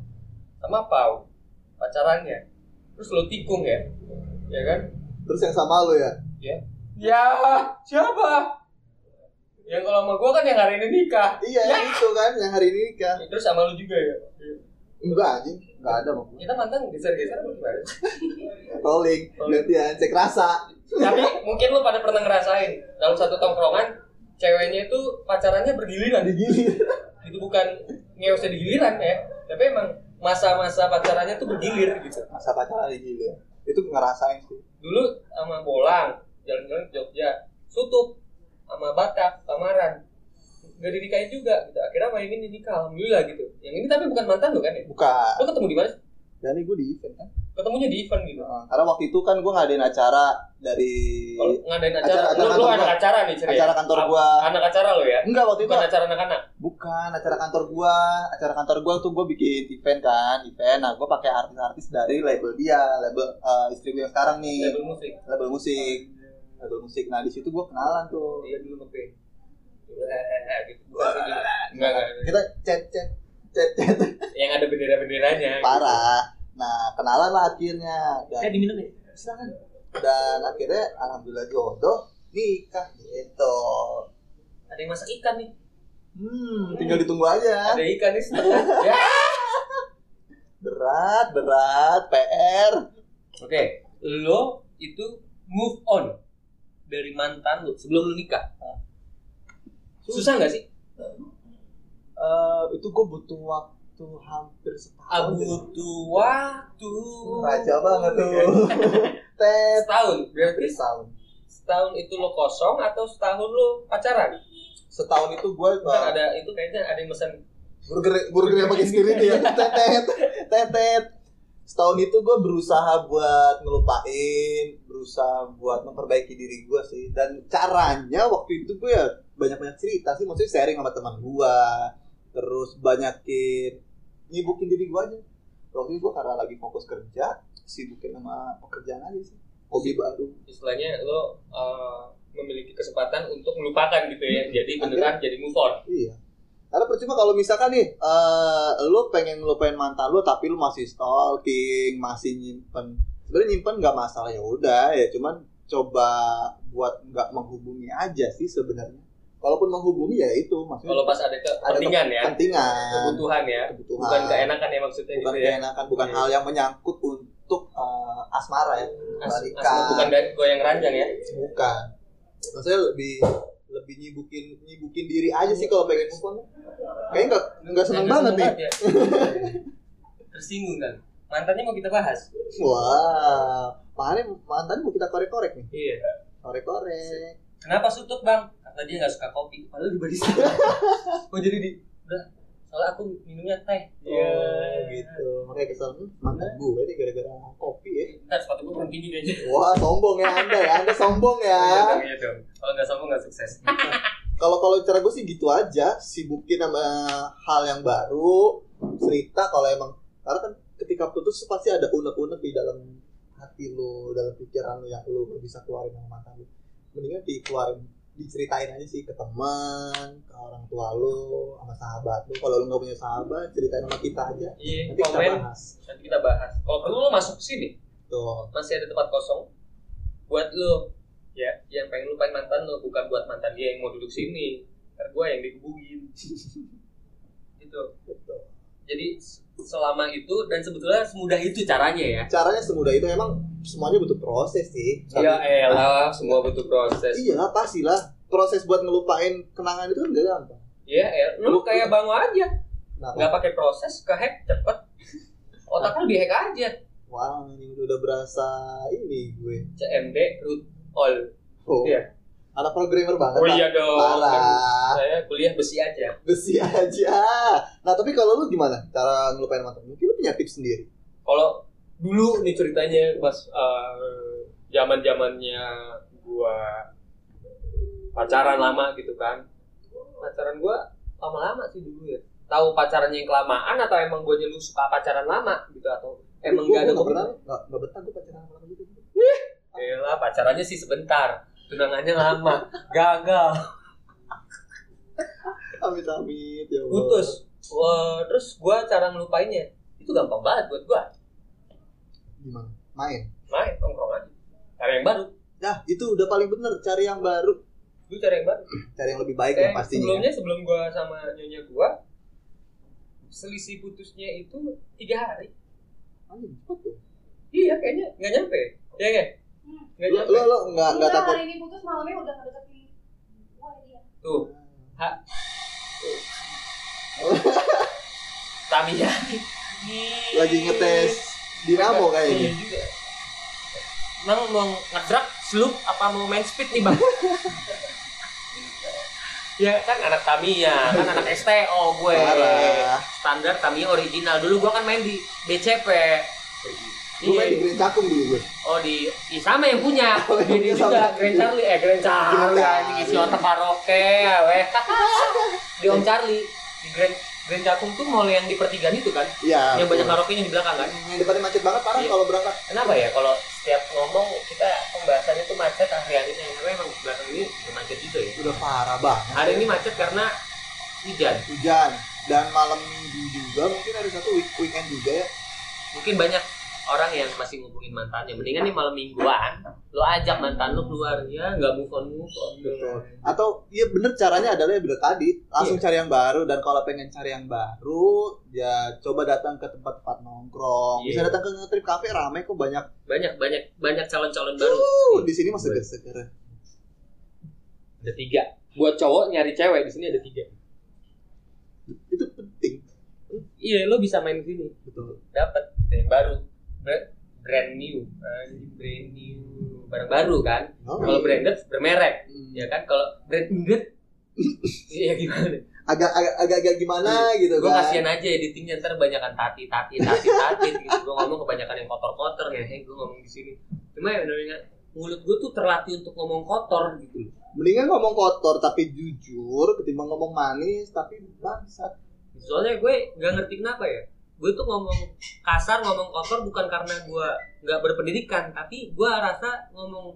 sama Pau pacarannya terus lo tikung ya ya kan terus yang sama lu ya Ya. Ya, siapa? Yang kalau sama gua kan yang hari ini nikah. Iya, yang itu kan yang hari ini nikah. Terus sama lu juga ya. Enggak anjing, enggak ada mau. Kita mantan geser-geser apa gimana? Rolling, gantian cek rasa. Tapi mungkin lu pada pernah ngerasain dalam satu tongkrongan ceweknya itu pacarannya bergiliran. Digilir. Itu bukan ngeusnya di giliran ya, tapi emang masa-masa pacarannya tuh bergilir gitu. Masa pacaran digilir. Itu ngerasain sih. Dulu sama Bolang, jalan-jalan ke Jogja, Sutup, sama Batak, Samaran. Gak dinikahin juga gitu. Akhirnya sama ini nikah, alhamdulillah gitu. Yang ini tapi bukan mantan lo kan ya? Bukan. Lo ketemu di mana? ini gue di event kan. Ketemunya di event gitu. Nah, Karena waktu itu kan gue ngadain acara dari Kalau ngadain acara, Acara- acara lu, lu anak acara nih ceria. acara kantor gua. Anak acara lo ya? Enggak waktu itu Bukan acara anak-anak. bukan acara kantor gua. Acara kantor gua tuh gua bikin event kan, event. Nah, gua pakai artis-artis dari label dia, label eh, istri gue yang sekarang nih, Label musik. label musik. Label musik. Nah, di situ gua kenalan tuh. Iya dulu ngepe. Eh, gitu. Sih, gitu. Enggak, enggak. Kita chat chat chat chat Yang ada bendera-benderanya. gitu. Nah, kenalan lah akhirnya. Eh, Dan, diminum ya? silakan. Dan akhirnya alhamdulillah jodoh nikah gitu. Ada yang masak ikan nih. Hmm, tinggal ditunggu aja. Ada ikan nih setengah. ya. Berat, berat, PR. Oke, lo itu move on dari mantan lo sebelum lo nikah. Susah nggak sih? Eh, itu gue butuh waktu hampir setahun. deh. Butuh waktu. Raja banget tuh. Tet. Setahun. Berarti Setahun. setahun itu lo kosong atau setahun lo pacaran? Setahun itu gue Kan ada itu kayaknya ada yang pesan burger burger yang pakai spirit ya. Tetet. Tetet. Setahun itu gue berusaha buat ngelupain, berusaha buat memperbaiki diri gue sih. Dan caranya waktu itu gue ya banyak-banyak cerita sih, maksudnya sharing sama teman gue, terus banyakin nyibukin diri gue aja. Waktu itu gue karena lagi fokus kerja, sibukin sama pekerjaan aja sih. Hobi baru. istilahnya lo uh, memiliki kesempatan untuk melupakan gitu ya. Jadi beneran jadi move on. Iya. Karena percuma kalau misalkan nih, eh lu pengen ngelupain mantan lu tapi lu masih stalking, masih nyimpen. Sebenarnya nyimpen nggak masalah ya udah ya, cuman coba buat nggak menghubungi aja sih sebenarnya. Kalaupun menghubungi ya itu maksudnya Kalau pas ada kepentingan ya, kepentingan, kebutuhan ya, kebutuhan, bukan keenakan ya maksudnya bukan gitu ya. keenakan, bukan Iya. hal yang menyangkut untuk eh, asmara ya, As- balikan. asma bukan dari goyang ranjang ya. bukan. Maksudnya lebih lebih nyibukin nyibukin diri aja sih kalau pengen move on. Kayaknya nggak nggak seneng Yang banget nih. ya. Tersinggung kan. Mantannya mau kita bahas. Wah, makanya mantan mau kita korek-korek nih. Iya. Korek-korek. Kenapa sutup bang? Karena dia nggak suka kopi. Padahal di barista. Kok jadi di udah soalnya aku minumnya teh. Oh, gitu. Makanya kesel "Hmm, mantan gue nih gara-gara kopi ya. Ntar sepatu gue berhenti tinggi aja. Wah, sombong ya Anda ya. Anda sombong Iya ya. iya dong. Kalau nggak sombong nggak sukses. Kalau kalau cara gue sih gitu aja, sibukin sama hal yang baru, cerita kalau emang karena kan ketika putus pasti ada unek-unek di dalam hati lu, dalam pikiran lu yang lu nggak bisa keluarin sama mantan lu. Mendingan dikeluarin diceritain aja sih ke teman, ke orang tua lu, sama sahabat lu. Kalau lu nggak punya sahabat, ceritain sama kita aja. Iya. Nanti kita Komen. bahas. Nanti kita bahas. Kalau perlu lo masuk sini. Tuh. Masih ada tempat kosong buat lo ya yang pengen lupain mantan lo bukan buat mantan dia yang mau duduk sini karena gue yang dikebukin gitu Betul. jadi selama itu dan sebetulnya semudah itu caranya ya Caranya semudah itu emang semuanya butuh proses sih. ya elah semua butuh proses Iya lah, pastilah. Proses buat ngelupain kenangan itu kan gak gampang. ya el lu kayak bango aja Kenapa? nggak pakai proses ke hack cepet otak lu di hack aja Wah, ini udah berasa ini gue. CMD root all Oh, Iya. anak programmer banget. oh iya dong Parah. saya kuliah besi aja Besi aja. Nah, tapi kalau lu gimana cara ngelupain mantan? Mungkin lu punya tips sendiri. kalau dulu nih ceritanya pas zaman zamannya gua pacaran lama gitu kan. Pacaran gua lama-lama sih dulu ya. Tahu pacarannya yang kelamaan atau emang gua lu suka pacaran lama gitu atau emang Gua- gak ada gua komitmen nggak nggak betah gue pacaran orang gitu. Yalah, pacarannya sih sebentar. Tunangannya lama. Gagal. Amit amit ya putus. Wah, terus gua cara ngelupainnya. Itu gampang banget buat gua Gimana? Main. main nongkrong aja. Cari yang baru. Ya itu udah paling bener cari yang baru. Gue cari yang baru. Cari yang lebih baik kayak yang pastinya. sebelumnya sebelum gue sama nyonya gue selisih putusnya itu tiga hari. Anjing, cepet tuh. iya kayaknya nggak nyampe. Ya nggak Hmm. nggak lo nyampe. lo lo nggak nggak Enggak, takut? hari ini putus malamnya udah ngedeketin gue dia. tuh. Ha. Tamiya. Lagi ngetes dinamo Iya kayaknya. juga. Emang mau ngedrak sloop apa mau main speed nih bang? ya kan anak Tamiya, kan anak STO gue. Parah. Standar Tamiya original. Dulu gue kan main di BCP gue main di Iya. Green Cakung dulu gue. Oh di, iya sama yang punya. Oh, Ini juga. Grand Charlie, eh Grand Charlie Grand isi otak karaoke ya weh. Di Om Charlie Di Grand, Grand Cakung tuh mall yang di pertigaan itu kan iya Yang banyak betul. karaoke di belakang kan yang depannya macet banget parah Iya. kalau berangkat Kenapa ya kalau setiap ngomong kita pembahasannya tuh macet hari-hari ini karena emang belakang ini udah macet juga ya. udah parah banget Hari ini macet karena hujan. hujan dan malam minggu juga mungkin ada satu week weekend juga ya Mungkin banyak orang yang masih ngubungin mantannya. Mendingan nih malam mingguan lo ajak mantan lo keluar ya nggak move on move on. Betul. atau iya bener caranya adalah ya bener tadi langsung Iya. cari yang baru dan kalau pengen cari yang baru ya coba datang ke tempat-tempat nongkrong bisa Iya. datang ke trip cafe rame kok banyak Banyak banyak banyak calon-calon baru. uh, di sini masih seger-seger Ada tiga. Buat cowok nyari cewek di sini ada tiga. itu penting Iya lo bisa main di sini. betul dapat gitu yang baru brand new brand new barang baru kan. Oh, kalau branded bermerek hmm. ya kan? Kalau branded iya gimana? Agak agak agak, agak gimana gitu gue kan. kasihan aja editingnya ntar banyakan tati tati tati tati gitu. Gue ngomong kebanyakan yang kotor kotor ya gue ngomong di sini. Cuma ya benar mulut gue tuh terlatih untuk ngomong kotor gitu. Mendingan ngomong kotor tapi jujur ketimbang ngomong manis tapi bangsat. Soalnya gue nggak ngerti kenapa ya gue tuh ngomong kasar ngomong kotor bukan karena gue nggak berpendidikan tapi gue rasa ngomong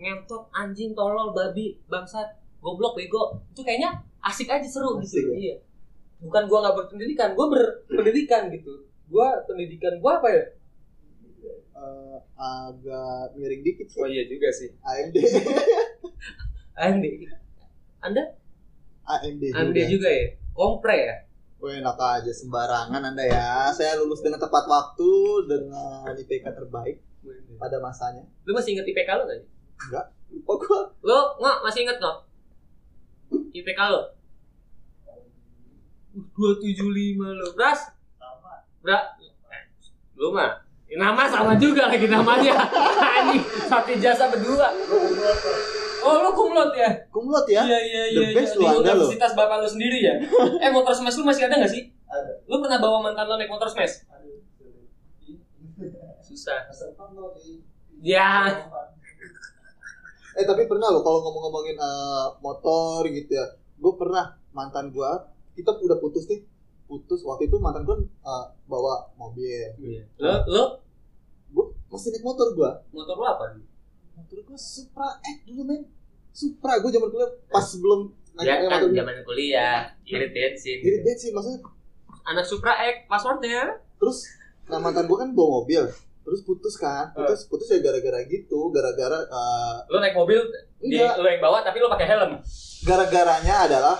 ngentot anjing tolol babi bangsat goblok bego itu kayaknya asik aja seru Asik gitu. ya? iya. Bukan gue nggak berpendidikan gue berpendidikan gitu. Gue pendidikan gue apa ya? Eh, agak miring dikit sih. Iya juga sih. AMD anda? Anda AMD anda juga ya? Kompre ya Wah enak aja sembarangan anda ya. Saya lulus dengan tepat waktu Dengan IPK terbaik pada masanya. Lu masih inget IPK lo gak sih? Lupa gua. Lo nggak masih inget nggak IPK lo dua tujuh lima lo Bras Bra eh, lu mah nama sama juga lagi namanya. Anjing satu jasa berdua oh lu kumlot ya? Kumlot ya? Iya iya The iya best iya. di lu Anda lo. universitas bapak lu sendiri ya? Eh motor smash lu masih ada nggak sih? Ada. lu pernah bawa mantan lo naik motor smash? Susah. Ya. Eh tapi pernah loh kalau ngomong-ngomongin eh, motor gitu ya. Gue pernah mantan gua Kita udah putus nih. Putus waktu itu mantan gua eh, bawa mobil. Lo lo? Gue masih naik motor gua. Motor lo apa Motor gua Supra X dulu men. Supra gue zaman kuliah pas sebelum naik ya kan zaman kuliah. Irit bensin. Jadi bensin maksudnya anak Supra X passwordnya terus nah mantan gua kan bawa mobil. Terus putus kan. Putus putus ya gara-gara gitu. Gara-gara eh, lo naik mobil di lo yang bawa tapi lo pakai helm. Gara-garanya adalah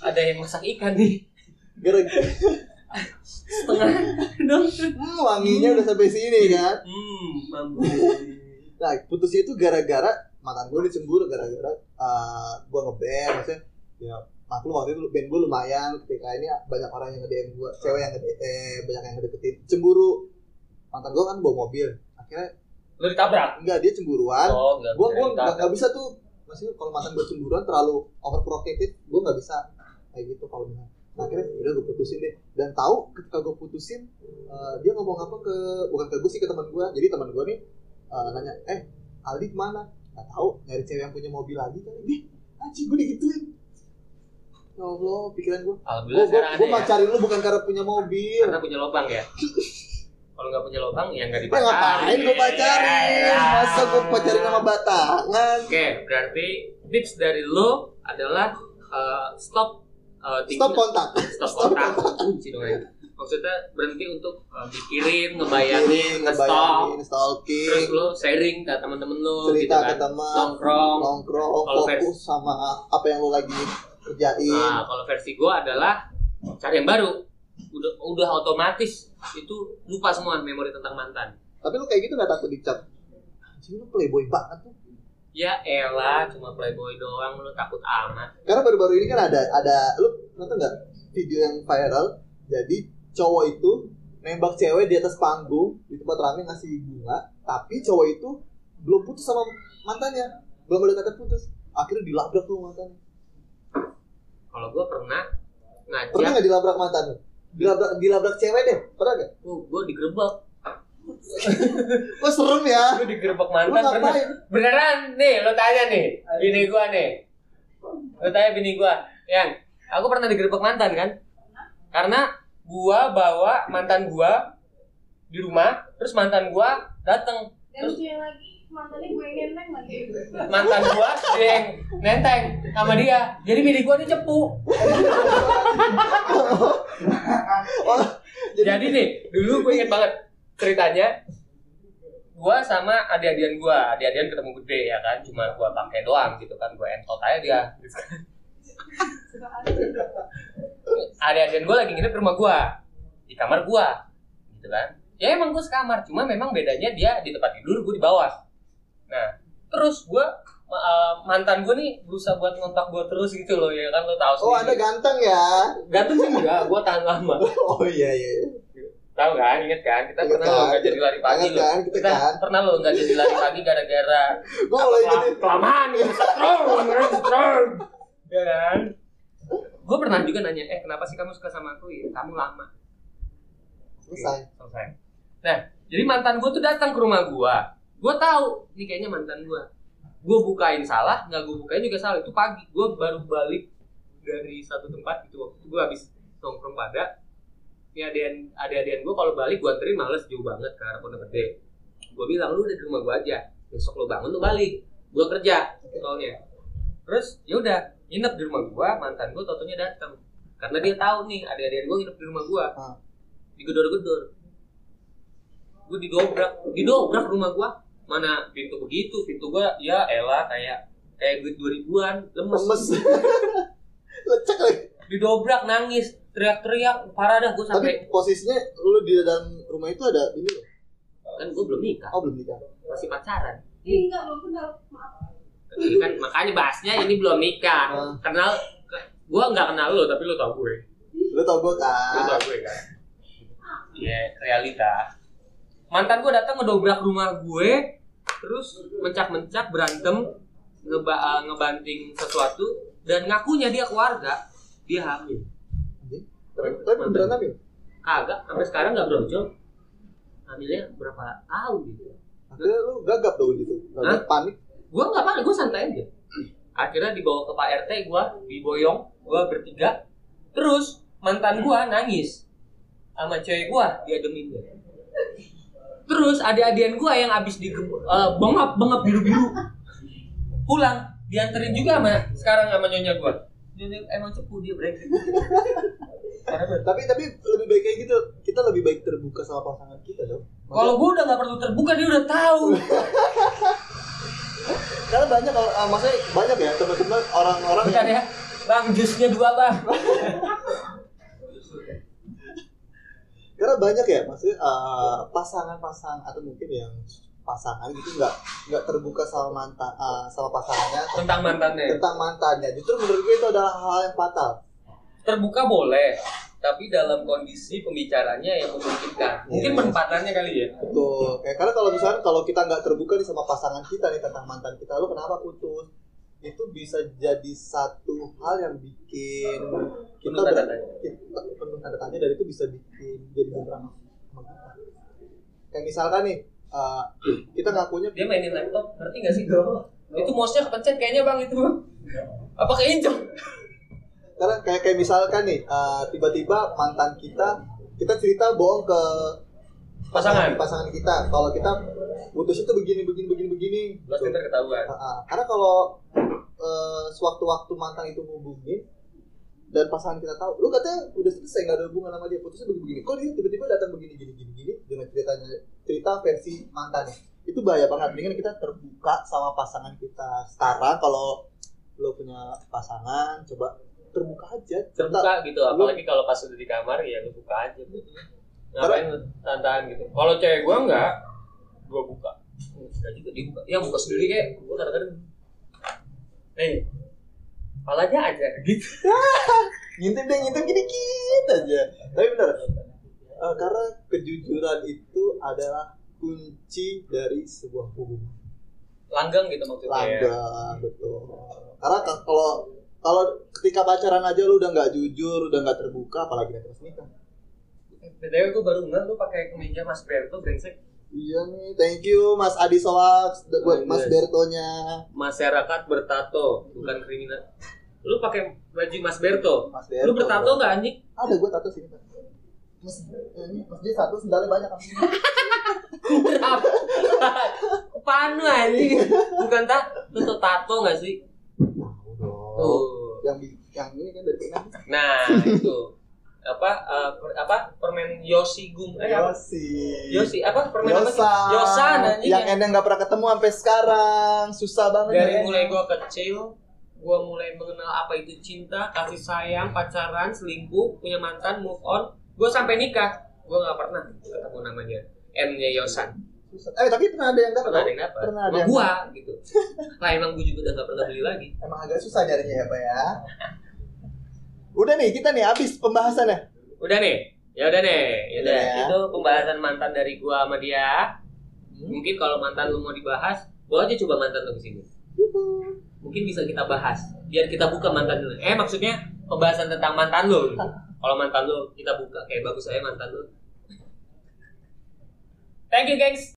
ada yang masak ikan nih. Gara-gara setengah. Dong hmm, wanginya udah sampai sini kan? Hmm mampu nah putusnya itu gara-gara mantan gue dicemburu gara-gara uh, gue ngeband maksudnya ya maklum waktu itu band gue lumayan ketika ini banyak orang yang nge-DM gue cewek yang nge eh, banyak yang ngedeketin cemburu. Mantan gue kan bawa mobil akhirnya lo ditabrak? Enggak dia cemburuan. Oh enggak gue gue nggak bisa tuh maksudnya kalau mantan gue cemburuan terlalu overprotective gue nggak bisa. Kayak gitu kalau misalnya. Nah, akhirnya udah gue putusin deh. Dan tahu ketika gue putusin eh, dia ngomong apa ke bukan ke gue sih ke teman gue jadi teman gue nih eh, nanya eh Aldi ke mana? Nggak tahu nyari cewek yang punya mobil lagi kali. Nih anjing gue digituin. Ya Allah pikiran gue gue alhamdulillah gue ada gue ya. pacarin lu bukan karena punya mobil. Karena punya lubang ya? Kalau nggak punya lubang ya nggak Gue dipacarin. ngapain gue pacarin? Ya. masa gue pacarin sama batangan? Oke berarti tips dari lo adalah uh, stop uh, thinking- stop kontak. Stop kontak. ya maksudnya berhenti untuk uh, mikirin ngebayangin nge-stop stalking, terus lo sharing ke temen-temen lo gitu cerita ke kan teman, nongkrong nongkrong, Kalau fokus sama apa yang lu lagi kerjain. nah kalau versi gue adalah cari yang baru udah udah otomatis itu lupa semua memori tentang mantan Tapi lu kayak gitu gak takut dicap? Anjing lu playboy banget tuh. ya elah cuma playboy doang lo takut amat Karena baru-baru ini kan ada ada lu nonton nggak video yang viral? Jadi cowok itu nembak cewek di atas panggung di tempat rame ngasih bunga, tapi cowok itu belum putus sama mantannya, belum ada kata putus. Akhirnya dilabrak tuh mantannya. kalau gue pernah Pernah ngajak nggak dilabrak mantan lu? Dilabrak dilabrak cewek deh, pernah nggak? oh, gue digerebek Wah serem ya. gue digerebek Lu mantan pernah ngapain? beneran nih lo tanya nih bini gua nih lo tanya bini gua yang aku pernah digerebek mantan kan karena gua bawa mantan gua di rumah terus mantan gua dateng. Dan lucunya lagi mantannya gue yang nenteng lagi. mantan gua dia yang nenteng sama dia. Jadi bini gua nih cepu. Oh, jadi nih dulu gue inget banget ceritanya. Gua sama adik-adian gua. Adik-adian ketemu gede ya kan cuma gua pakai doang gitu kan gua entot aja dia adik-adian gua lagi nginep di rumah gua di kamar gua gitu kan ya emang gua sekamar cuma memang bedanya dia di tempat tidur gua di bawah nah terus gua ma- eh, mantan gua nih berusaha buat ngontak gua terus gitu loh ya kan lo tahu oh anda sendiri ganteng ya? ganteng sih enggak gua tahan lama Oh iya iya. tahu kan inget kan kita pernah lo kan? nggak jadi lari pagi lo kan? Kita kita kan? pernah lo nggak jadi lari pagi gara-gara Gue Kelam- jadi kelamaan gitu strong strong ya kan? Gue pernah juga nanya eh kenapa sih kamu suka sama aku ya? Kamu lama. Selesai. Selesai. Nah jadi mantan gue tuh datang ke rumah gue gue tahu ini kayaknya mantan gue gue bukain salah nggak gue bukain juga salah. Itu pagi gue baru balik dari satu tempat itu waktu itu gue habis nongkrong pada. Ya adian adian gue kalau balik gue anterin males jauh banget ke arah Pondok Gede. Gue bilang lu udah di rumah gue aja besok lu bangun lu balik. Gue kerja soalnya. Terus ya udah nginep di rumah gue mantan gue totonya datang karena dia tahu nih adik-adik gue nginep di rumah gue Ah. digedor-gedor gue didobrak didobrak rumah gue mana pintu begitu pintu gue ya elah kayak kayak duit dua ribuan lemes Lemes. Lecek lagi. didobrak nangis teriak-teriak parah dah gue sampai Tapi posisinya lu di dalam rumah itu ada ini loh. kan gue belum nikah Oh belum nikah. masih pacaran enggak belum kenal. Maaf. Iya kan? Makanya bahasnya ini belum nikah. Ah. kenal gue nggak kenal lo tapi lo tau gue. Lu tau gue lo kan? tau gue kan? Iya realita. Mantan gue datang ngedobrak rumah gue terus mencak-mencak berantem ngeba eh, ngebanting sesuatu dan ngakunya dia keluarga dia hamil. Tapi tapi beneran hamil. kagak sampai sekarang nggak brojol. Hamilnya berapa tahun gitu. Akhirnya lu gagap dong gitu. Gagap panik. Gue nggak apa gue santai aja akhirnya dibawa ke Pak RT gue diboyong gue bertiga terus mantan gue nangis sama cewek gue diademin dia terus adik-adian gue yang abis di bengap bengap biru biru pulang dianterin juga sama sekarang sama nyonya gue nyonya emang cepu dia brengsek banget. Tapi tapi lebih baik kayak gitu. Kita lebih baik terbuka sama pasangan kita dong. kalau gue udah nggak perlu terbuka dia udah tahu Karena banyak kalau ah, maksudnya banyak ya teman-teman orang-orang bentar ya? Bang jusnya dua bang. Karena banyak ya maksudnya eh, pasangan-pasangan atau mungkin yang pasangan gitu nggak nggak terbuka sama mantan eh, sama pasangannya tentang mantannya. tentang mantannya. Justru menurut gue itu adalah hal yang fatal. Terbuka boleh tapi dalam kondisi pembicaranya yang memungkinkan. Mungkin Iya. penempatannya kali ya. Betul. Kayak karena kalau misalnya kalau kita nggak terbuka nih sama pasangan kita nih tentang mantan kita lu kenapa putus? Itu bisa jadi satu hal yang bikin kita Penuh tanda tanya. kita penuh tanda tanya dan itu bisa bikin jadi bumerang kayak misalkan nih eh, kita ngakunya dia mainin laptop ngerti gak sih itu mouse-nya kepencet kayaknya bang itu apa keinjek karena kayak kayak misalkan nih eh, tiba-tiba mantan kita kita cerita bohong ke Pasangan. pasangan kita. Kalau kita putus itu begini begini begini begini. Pasti terketahuan Ah, ah. karena kalau eh, sewaktu-waktu mantan itu hubungin dan pasangan kita tahu lu katanya udah selesai nggak ada hubungan sama dia putusnya begini kok dia tiba-tiba datang begini gini gini gini dengan ceritanya cerita versi mantannya? Itu bahaya banget. Mendingan kita terbuka sama pasangan kita sekarang. Kalau lo punya pasangan coba terbuka aja. Cerita terbuka gitu apalagi kalau pas udah di kamar ya lu buka aja. Ngapain lu tahan gitu? Kalau cewek gua enggak gua buka. Enggak juga dibuka ya buka sendiri kayak gua kadang-kadang nih palanya aja gitu. Ngintip deh ngintip dikit aja. Tapi bener eh, karena kejujuran itu adalah kunci dari sebuah hubungan. Langgang gitu maksudnya. Ya. langgang betul. Karena ka- kalau kalau ketika pacaran aja lu udah nggak jujur udah nggak terbuka apalagi nanti pas nikah. BTW gue baru nggak lu pakai kemeja Mas Berto brengsek. Iya nih thank you Mas Adi Soak buat Mas Yes. Bertonya. Masyarakat bertato bukan kriminal. Lu pakai baju Mas Berto? Mas Berto. lu bertato nggak anjing? Ada gue tato sini. Mas ini Mas dia satu sendalnya banyak kan panu anjing? Bukan tak lu tuh tato nggak sih? Tahu dong. Tuh yang yang ini kan dari Penang nah itu. Apa eh, per- apa permen Yoshi Gum eh apa? Yosi Yoshi apa permen apa sih? Yosa Yosan anjing. Yang ya. Endang nggak pernah ketemu sampai sekarang. Susah banget dari ya, mulai gua kecil gua mulai mengenal apa itu cinta kasih sayang pacaran selingkuh punya mantan move on. Gua sampai nikah. Gua nggak pernah ketemu namanya. M nya Yosan. Eh tapi pernah ada yang dapat pernah ada yang dapat. Pernah ada sama yang gua gitu. Lah emang gua juga udah nggak pernah beli lagi. Emang agak susah nyarinya ya pak ya? Udah nih kita nih habis pembahasannya. Udah nih? Ya udah nih. Ya udah. Ya. itu pembahasan mantan dari gua sama dia. Hmm. mungkin kalau mantan lu mau dibahas gua aja coba mantan lu ke sini mungkin bisa kita bahas biar kita buka mantan lu. Eh maksudnya pembahasan tentang mantan lu. Gitu. kalau mantan lu kita buka. Kayak bagus aja mantan lu. Thank you gengs